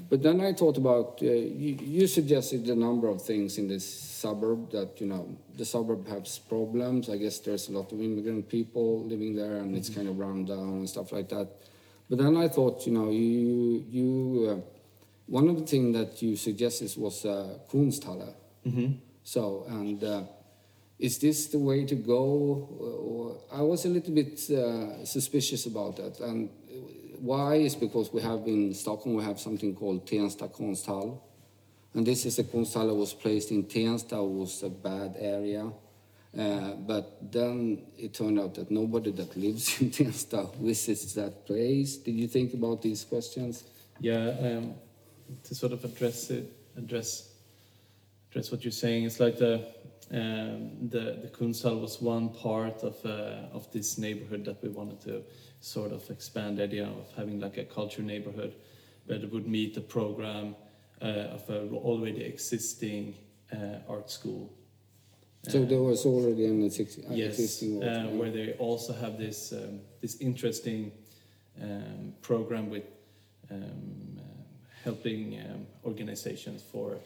but then I thought about uh, you, you suggested a number of things in this suburb that you know the suburb has problems. I guess there's a lot of immigrant people living there, and it's kind of run down and stuff like that. But then I thought, you know, you you uh, one of the things that you suggested was uh, Kunsthalle. Mm-hmm. So, and uh, is this the way to go? Or I was a little bit uh, suspicious about that. And why is because we have in Stockholm, we have something called Tensta Konsthall. And this is a Konsthall that was placed in Tensta, was a bad area. Uh, but then it turned out that nobody that lives in Tensta visits that place. Did you think about these questions? Yeah, um, to sort of address it, address address what you're saying. It's like the um, the the Kunsthal was one part of uh, of this neighborhood that we wanted to sort of expand the idea of having like a culture neighborhood, it would meet the program uh, of an already existing uh, art school. So Uh, there was already an uh, yes, existing. uh, where they also have this um, this interesting um, program with um, helping um, organizations for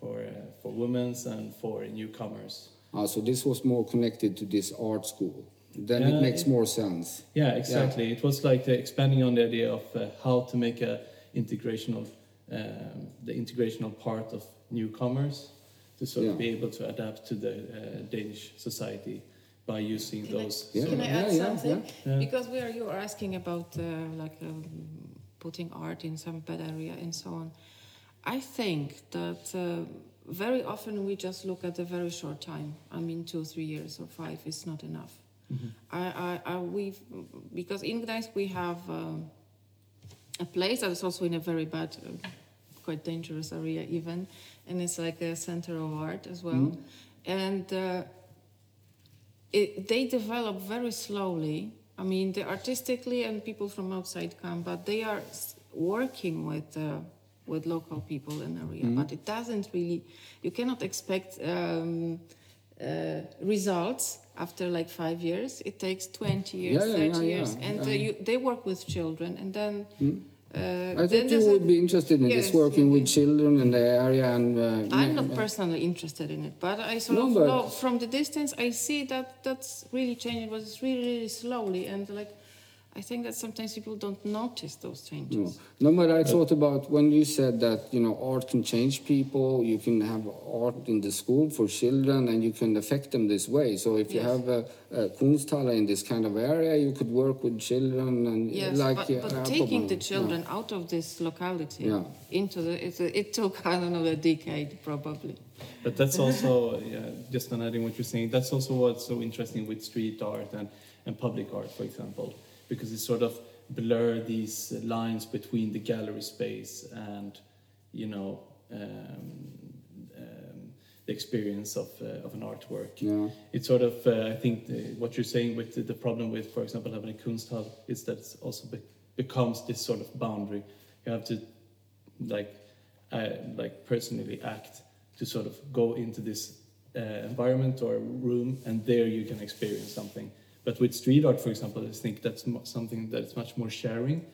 for uh, for women and for newcomers. Ah, so this was more connected to this art school. Then Yeah, it makes it- more sense. Yeah, exactly. It was like uh, expanding on the idea of uh, how to make a integrational um, the integrational part of newcomers to sort Yeah. of be able to adapt to the uh, Danish society by using Can I- those. Yeah. Can I yeah, add yeah, something? yeah. Because we are, you are asking about uh, like um, putting art in some bad area and so on. I think that uh, very often we just look at a very short time. I mean, two, three years or five is not enough. I, I, I, we, because in Gdańsk we have um, a place that is also in a very bad, uh, quite dangerous area even, and it's like a center of art as well. And uh, it, they develop very slowly. I mean, they artistically and people from outside come, but they are working with uh, with local people in the area. But it doesn't really. You cannot expect um, uh, results after like five years. It takes twenty years, Yeah, yeah, thirty yeah, yeah, years, and uh, you, they work with children, and then. Uh, I think you a- would be interested in this, working with children in the area and. Uh, I'm not personally interested in it, but I sort No, of know from the distance I see that that's really changing, but it's really, really slowly, and like I think that sometimes people don't notice those changes. no, no but I thought about when you said that you know art can change people. You can have art in the school for children, and you can affect them this way. So if you have a, a Kunsthalle in this kind of area, you could work with children and Yes, like. but, uh, but taking the Appelbaum. children out of this locality Yeah. into the it, it took I don't know a decade probably. But that's also, yeah, just on adding what you're saying, that's also what's so interesting with street art and, and public art, for example, because it sort of blur these lines between the gallery space and you know um, um, the experience of uh, of an artwork. Yeah. It's sort of uh, I think the, what you're saying with the, the problem with, for example, having a Kunsthal is that it also be, becomes this sort of boundary. You have to like uh, like personally act to sort of go into this uh, environment or room, and there you can experience something. But with street art, for example, I think that's something that's much more sharing.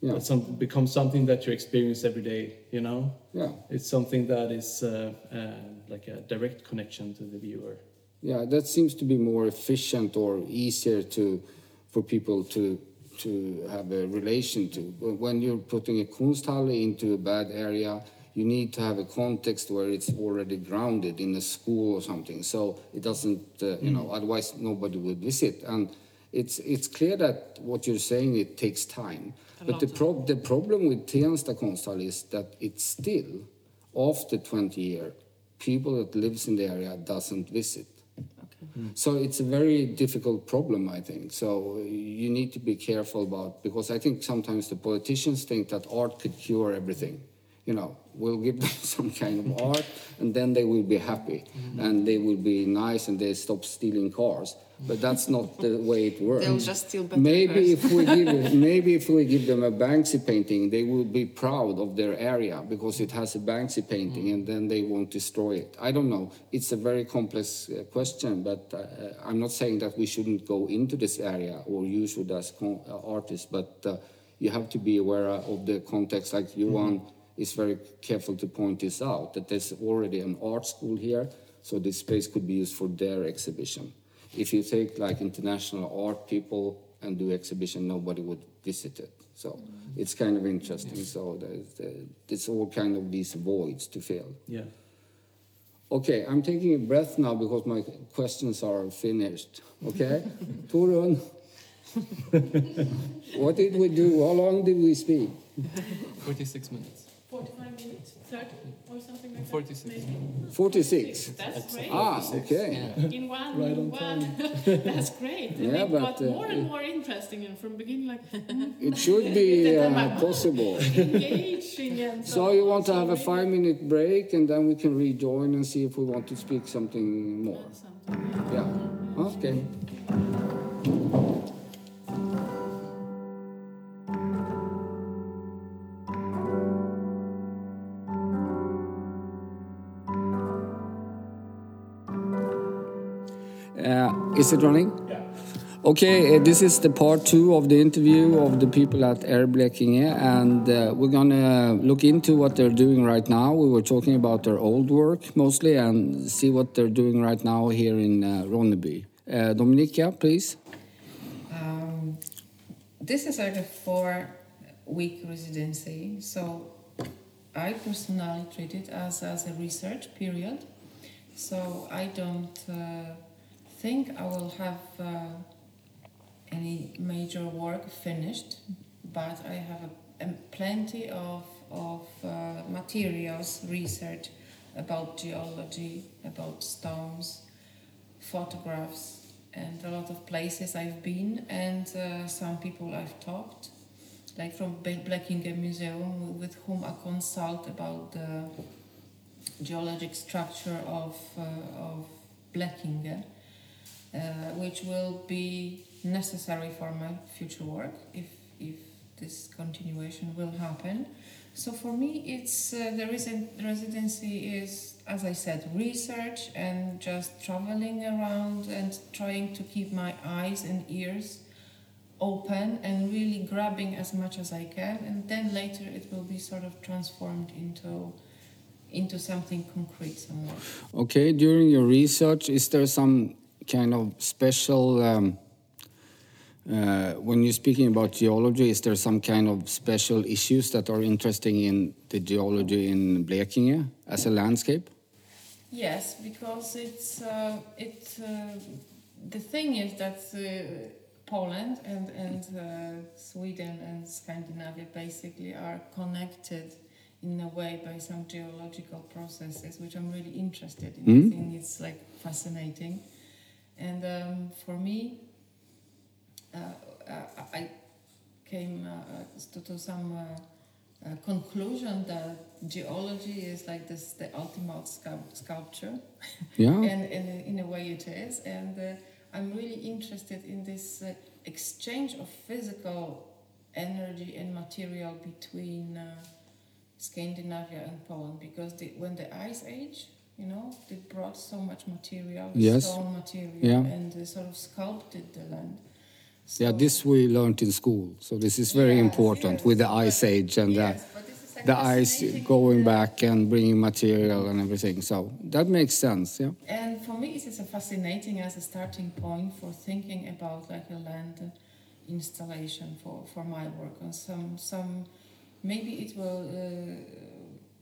Yeah. Some becomes something that you experience every day. You know, Yeah. it's something that is uh, uh, like a direct connection to the viewer. Yeah, that seems to be more efficient or easier to for people to to have a relation to. When you're putting a Kunsthalle into a bad area, you need to have a context where it's already grounded in a school or something. So it doesn't, uh, you know, otherwise nobody would visit. And it's it's clear that what you're saying it takes time. but the prob- the problem with Tensta Konsthall is that it's still after 20 years, people that lives in the area doesn't visit. So it's a very difficult problem, I think. So you need to be careful about because I think sometimes the politicians think that art could cure everything. You know, we'll give them some kind of art, and then they will be happy, and they will be nice, and they stop stealing cars. But that's not the way it works. They'll just steal better Maybe cars. if we give maybe if we give them a Banksy painting, they will be proud of their area because it has a Banksy painting, and then they won't destroy it. I don't know. It's a very complex uh, question, but uh, I'm not saying that we shouldn't go into this area or use it as con- uh, artists, but uh, you have to be aware of the context. Like Johan is very careful to point this out that there's already an art school here, so this space could be used for their exhibition. If you take like international art people and do exhibition, nobody would visit it. So it's kind of interesting. So there's, uh, it's all kind of these voids to fill. Yeah. Okay, I'm taking a breath now because my questions are finished. Okay, Torun, what did we do? How long did we speak? 46 minutes. 45 minutes, 30 or something like 46 that. maybe. 46. That's great. Ah, okay. In one, Right on one. That's great. And Yeah, it but, got uh, more and more interesting and from beginning like It should be uh, possible. engaging and So you want to have a five-minute break, and then we can rejoin and see if we want to speak something more. something. Yeah. Okay. Is it running? Yeah. Okay, uh, this is the part two of the interview of the people at Air Blekinge, and uh, we're gonna look into what they're doing right now. We were talking about their old work mostly, and see what they're doing right now here in uh, Ronneby. Uh, Dominika, please. Um, this is like a four week residency, so I personally treat it as, as a research period. So I don't uh, think I will have uh, any major work finished, but I have a, a plenty of, of uh, materials, research about geology, about stones, photographs and a lot of places I've been and uh, some people I've talked, like from Blekinge Museum with whom I consult about the geologic structure of, uh, of Blekinge, uh, which will be necessary for my future work if, if this continuation will happen. So for me, it's uh, the resi- residency is, as I said, research and just traveling around and trying to keep my eyes and ears open and really grabbing as much as I can, and then later it will be sort of transformed into into something concrete somewhere. Okay, during your research, is there some kind of special, um, uh, when you're speaking about geology, is there some kind of special issues that are interesting in the geology in Blekinge as a landscape? Yes, because it's uh, it. Uh, the thing is that uh, Poland and and uh, Sweden and Scandinavia basically are connected in a way by some geological processes, which I'm really interested in. I Mm. think it's like fascinating, and um, for me, uh, uh, I came uh, to, to some uh, uh, conclusion that geology is like this the ultimate sculp- sculpture. Yeah. and, and in a way it is. And uh, i'm really interested in this uh, exchange of physical energy and material between uh, scandinavia and poland. Because the, when the ice age you know they brought so much material Yes. stone material Yeah. and they sort of sculpted the land Yeah, this we learned in school. So this is very Yes, important yes. with the ice age and the, but this is like the ice going back and bringing material and everything. So that makes sense. Yeah. And for me, it is a fascinating as a starting point for thinking about like a land installation for, for my work. And some some maybe it will uh,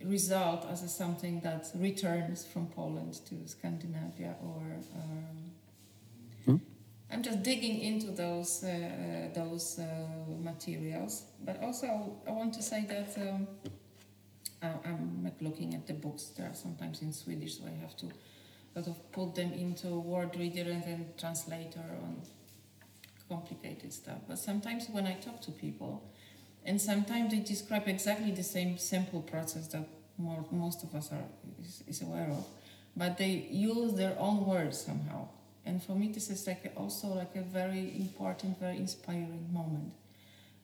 result as a something that returns from Poland to Scandinavia or. Um, Hmm. I'm just digging into those uh, those uh, materials, but also I want to say that um, I- I'm like looking at the books. They are sometimes in Swedish, so I have to sort of put them into word reader and then translator on complicated stuff. But sometimes when I talk to people, and sometimes they describe exactly the same simple process that more, most of us are is, is aware of, but they use their own words somehow. And for me, this is like also like a very important, very inspiring moment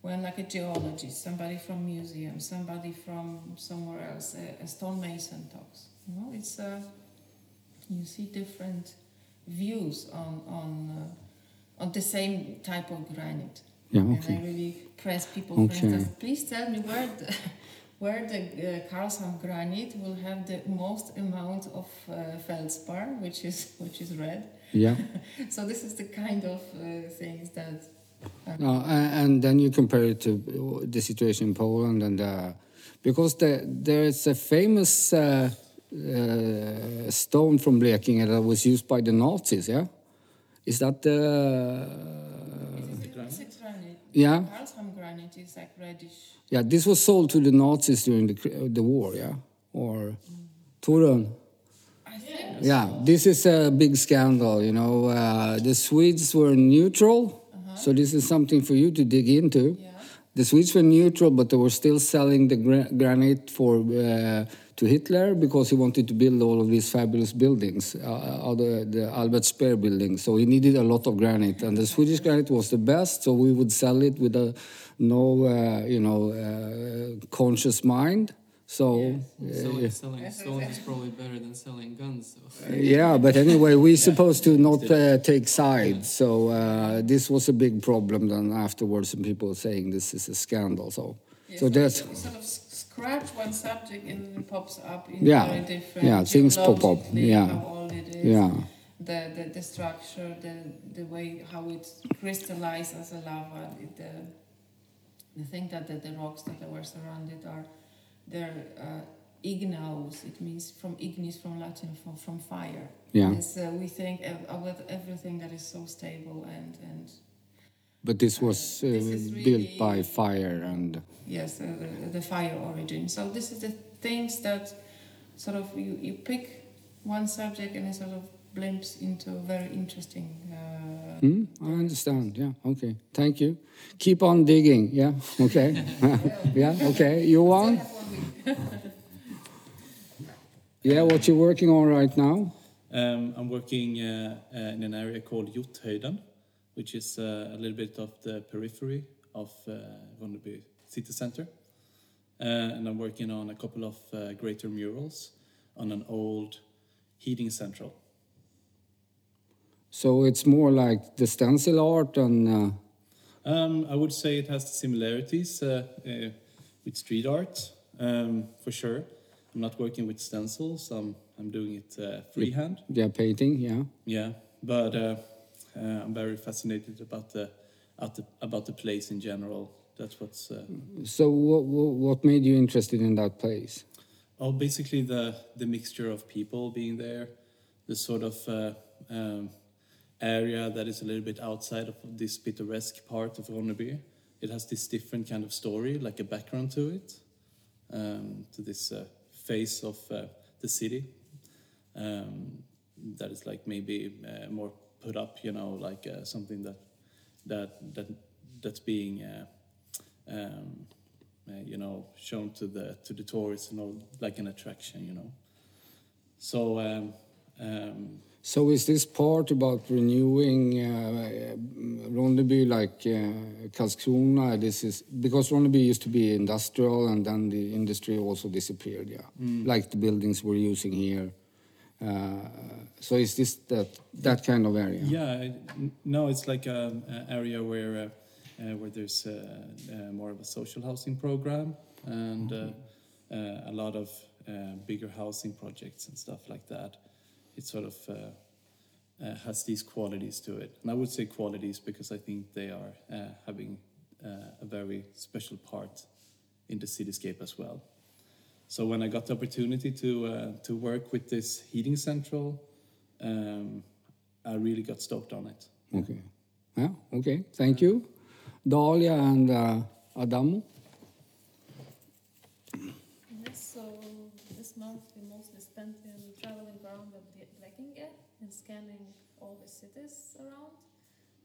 when like a geologist, somebody from museum, somebody from somewhere else, a, a stonemason talks. You know, it's uh, you see different views on on uh, on the same type of granite. Yeah. And I really press people, for Okay. instance, please tell me where the, where the uh, Karlshamn granite will have the most amount of uh, feldspar, which is which is red. Yeah. So this is the kind of uh, things that. um, No, and then you compare it to the situation in Poland, and uh, because the, there is a famous uh, uh, stone from Blekinge that was used by the Nazis. Yeah, is that the? A granite. Yeah. Karlshamn granite is like reddish. Yeah, this was sold to the Nazis during the cr- the war. Yeah, or Torun. I think. Yeah, this is a big scandal. You know, uh, the Swedes were neutral, so this is something for you to dig into. Yeah. The Swedes were neutral, but they were still selling the gra- granite for uh, to Hitler because he wanted to build all of these fabulous buildings, uh, all the, the Albert Speer building. So he needed a lot of granite, and the Swedish granite was the best. So we would sell it with a no, uh, you know, uh, conscious mind. So. Selling, selling stones is probably better than selling guns. So. Yeah, but anyway, we're supposed to not uh, take sides. So uh, this was a big problem then afterwards, and people saying this is a scandal. So, Yeah, so that's you sort of scratch one subject and it pops up in Yeah. very different. Yeah, things pop up. Yeah. How old it is. yeah, The, the, the structure, the, the way how it crystallizes as a lava, the, the thing that the, the rocks that were surrounded are, they're uh, igneous. It means from ignis from Latin from, from fire. yeah. It's, uh, we think ev- uh, everything that is so stable and, and But this was uh, This is built by fire, and yes, uh, the, the fire origin. So this is the things that sort of you, you pick one subject and it sort of blimps into a very interesting. Uh, hmm, I understand. Yeah, okay. Thank you. Keep on digging. Yeah, okay. yeah, okay. You want? Yeah, what you're working on right now? Um, I'm working uh, uh, in an area called Hjorthöjden, which is uh, a little bit of the periphery of uh, Ronneby city center. Uh, and I'm working on a couple of uh, greater murals on an old heating central. So it's more like the stencil art and. Uh, Um, I would say it has similarities with street art, um, for sure. I'm not working with stencils, I'm, I'm doing it uh, freehand. yeah, painting. Yeah. Yeah, but uh, uh, I'm very fascinated about the, about the about the place in general. That's what's uh, So what, what what made you interested in that place? oh, basically the the mixture of people being there, the sort of uh, um, area that is a little bit outside of this picturesque part of Ronneby. It has this different kind of story, like a background to it, um, to this uh, face of uh, the city. Um, that is like maybe uh, more put up, you know, like uh, something that that that that's being uh, um, uh, you know, shown to the to the tourists, you know, like an attraction, you know. So. Um, um, So is this part about renewing uh, Ronneby like uh, Karlskrona? This is because Ronneby used to be industrial, and then the industry also disappeared. Yeah, like the buildings we're using here. Uh, so is this that that kind of area? Yeah, no, it's like an area where uh, uh, where there's uh, uh, more of a social housing program and uh, uh, a lot of uh, bigger housing projects and stuff like that. It sort of uh, uh, has these qualities to it, and I would say qualities because I think they are uh, having uh, a very special part in the cityscape as well. So when I got the opportunity to uh, to work with this heating central, um, I really got stoked on it. Okay. Yeah. Okay. Thank you, Dahlia and uh, Adamo. Yes, so this month we mostly spent in traveling around the Blekinge and scanning all the cities around.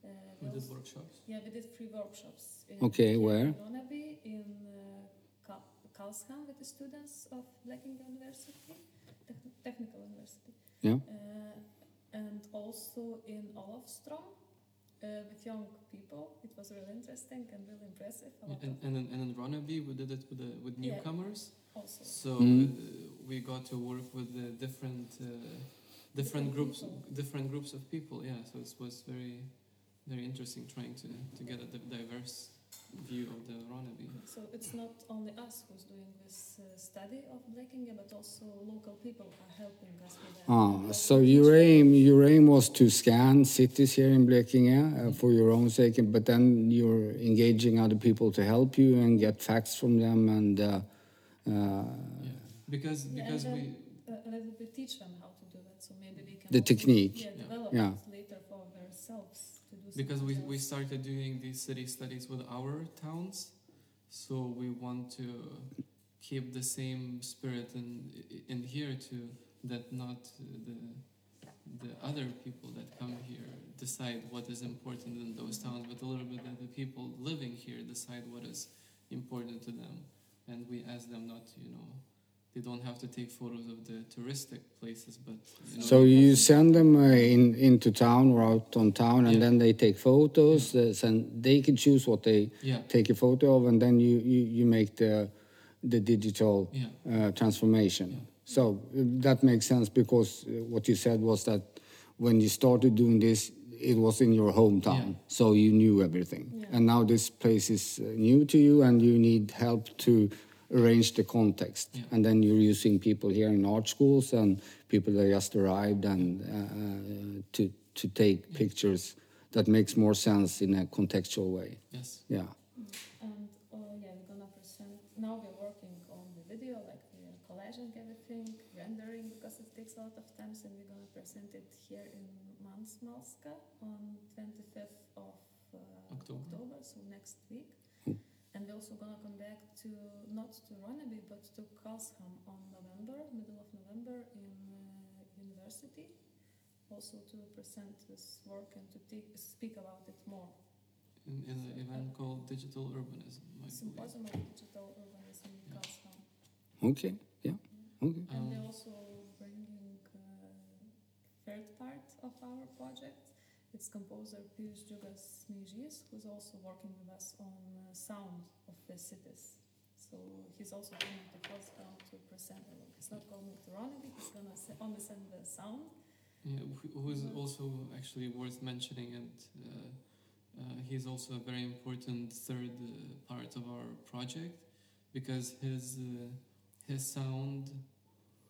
Uh, We did workshops. Yeah, we did free workshops. In Okay, here where? In Ronneby, in uh, Ka- Karlshamn with the students of Blekinge University, Techn- Technical University. Yeah. Uh, and also in Olofström uh, with young people. It was really interesting and really impressive. A lot And, and, in, and in Ronneby, we did it with, the, with Yeah. newcomers. also. So uh, we got to work with the different uh, different Different groups different groups of people. Yeah, so it was very very interesting trying to, to get a diverse view of the Ronneby. So it's not only us who's doing this uh, study of Blekinge, but also local people are helping us with that. Ah, so your aim, your aim was to scan cities here in Blekinge uh, for your own sake, but then you're engaging other people to help you and get facts from them and. Uh, uh, Yeah, because Yeah, because and we then a little bit teach them how to do that. So maybe they can The also, technique. Yeah, Yeah. develop Yeah. it later for themselves to do. because we, something we started doing these city studies with our towns so we want to keep the same spirit in in here too that not the the other people that come here decide what is important in those towns but a little bit that the people living here decide what is important to them and we ask them not to you know they don't have to take photos of the touristic places but you know so you send them uh, in into town or out on town, and Yeah. then they take photos. Uh, and they can choose what they yeah take a photo of, and then you you, you make the the digital yeah uh, transformation. Yeah. So uh, that makes sense because uh, what you said was that when you started doing this, it was in your hometown, Yeah. so you knew everything. Yeah. And now this place is uh, new to you, and you need help to arrange the context. Yeah. And then you're using people here in art schools and people that just arrived, and uh, uh, to to take pictures that makes more sense in a contextual way. yes Yeah. And uh, yeah, we're gonna present. Now we're working on the video, like we're collaging everything, rendering because it takes a lot of time. And we're gonna present it here in Mansmalska on 25th of uh, October. so next week. And we're also gonna come back to not to Ronneby but to Karlshamn on November, middle of November in uh, university, also to present this work and to take, speak about it more. in, in an event called digital urbanism I believe. Symposium of Digital Urbanism in Yeah. Karlshamn. Okay. Yeah. Okay. And Um, we're also bringing uh, third part of our project. It's composer Pius Džiugas Meižys, who's also working with us on uh, sound of the cities. So he's also coming to Karlshamn to present. it. He's not going to Ronneby, he's gonna se- only send the sound. Yeah, who- who is also actually worth mentioning, and uh, uh, he's also a very important third uh, part of our project because his uh, his sound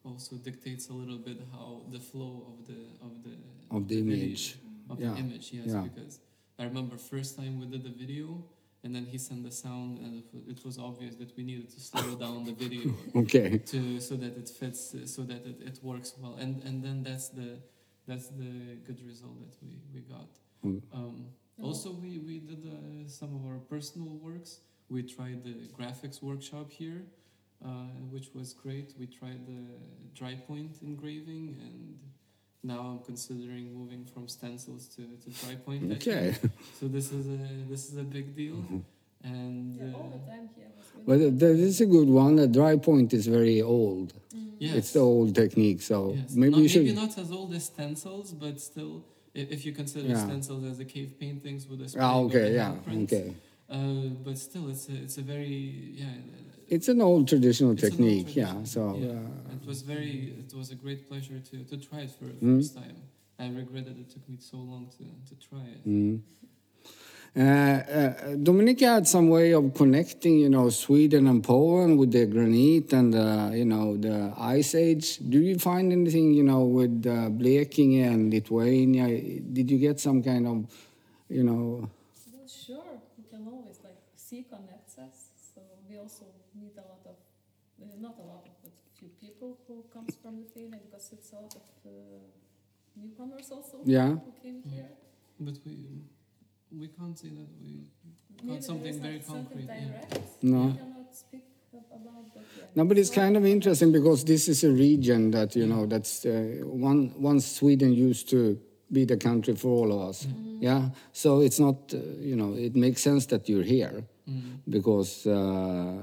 also dictates a little bit how the flow of the of the Of the video- image. Of Yeah, the image. Yes, yeah. because I remember first time we did the video. And then he sent the sound, and it was obvious that we needed to slow down the video Okay. to so that it fits so that it, it works well and and then that's the that's the good result that we we got Mm. um, also we we did uh, some of our personal works we tried the graphics workshop here uh, which was great we tried the dry point engraving and now I'm considering moving from stencils to, to dry point. Okay. so this is a this is a big deal And Yeah, all the uh, time here was really But there is a good one. The dry point is very old. yes, It's the old technique, so yes. maybe not, you should. maybe not as old as stencils, but still, if you consider Yeah. stencils as the cave paintings with the Ah, spraying of okay, yeah, okay. Uh, but still, it's a, it's a very yeah. It's an old traditional It's an old technique, yeah. So yeah. Uh, it was very it was a great pleasure to, to try it for the Mm. first time. I regret that it took me so long to, to try it. mm. Uh, uh, Dominika had some way of connecting, you know, Sweden and Poland with the granite and uh, you know the ice age. Do you find anything, you know, with uh, Blekinge and Lithuania? Did you get some kind of, you know? Well, sure, we can always like sea connects us. So we also meet a lot of, uh, not a lot of, but few people who comes from Lithuania because it's a lot of uh, newcomers also Yeah. who came here. But we we can't say that we Maybe got something very is not something concrete. Yeah. direct. No. We cannot speak ab- about that yet. No, but it's kind of interesting because this is a region that you know that's uh, one once Sweden used to be the country for all of us. Yeah, so it's not uh, you know it makes sense that you're here Mm. because uh,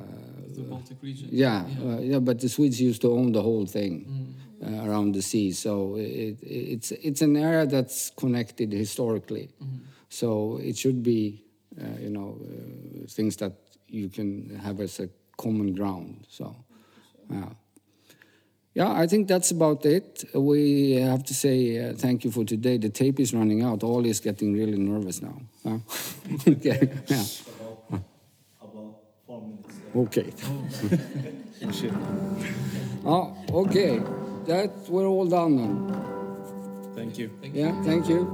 The Baltic region. yeah Yeah. uh, yeah, but the Swedes used to own the whole thing Mm. uh, around the sea, so it, it's it's an area that's connected historically. Mm. So it should be, uh, you know, uh, things that you can have as a common ground. So, yeah. Yeah, I think that's about it. We have to say uh, thank you for today. The tape is running out. All is getting really nervous now. Huh? okay. Yeah. Okay. oh, okay. That we're all done then. Thank you. Thank you. Yeah. Thank you.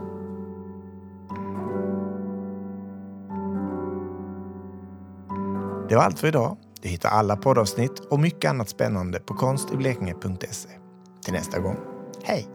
Det var allt för idag. Du hittar alla poddavsnitt och mycket annat spännande på konstiblekinge.se. Till nästa gång. Hej!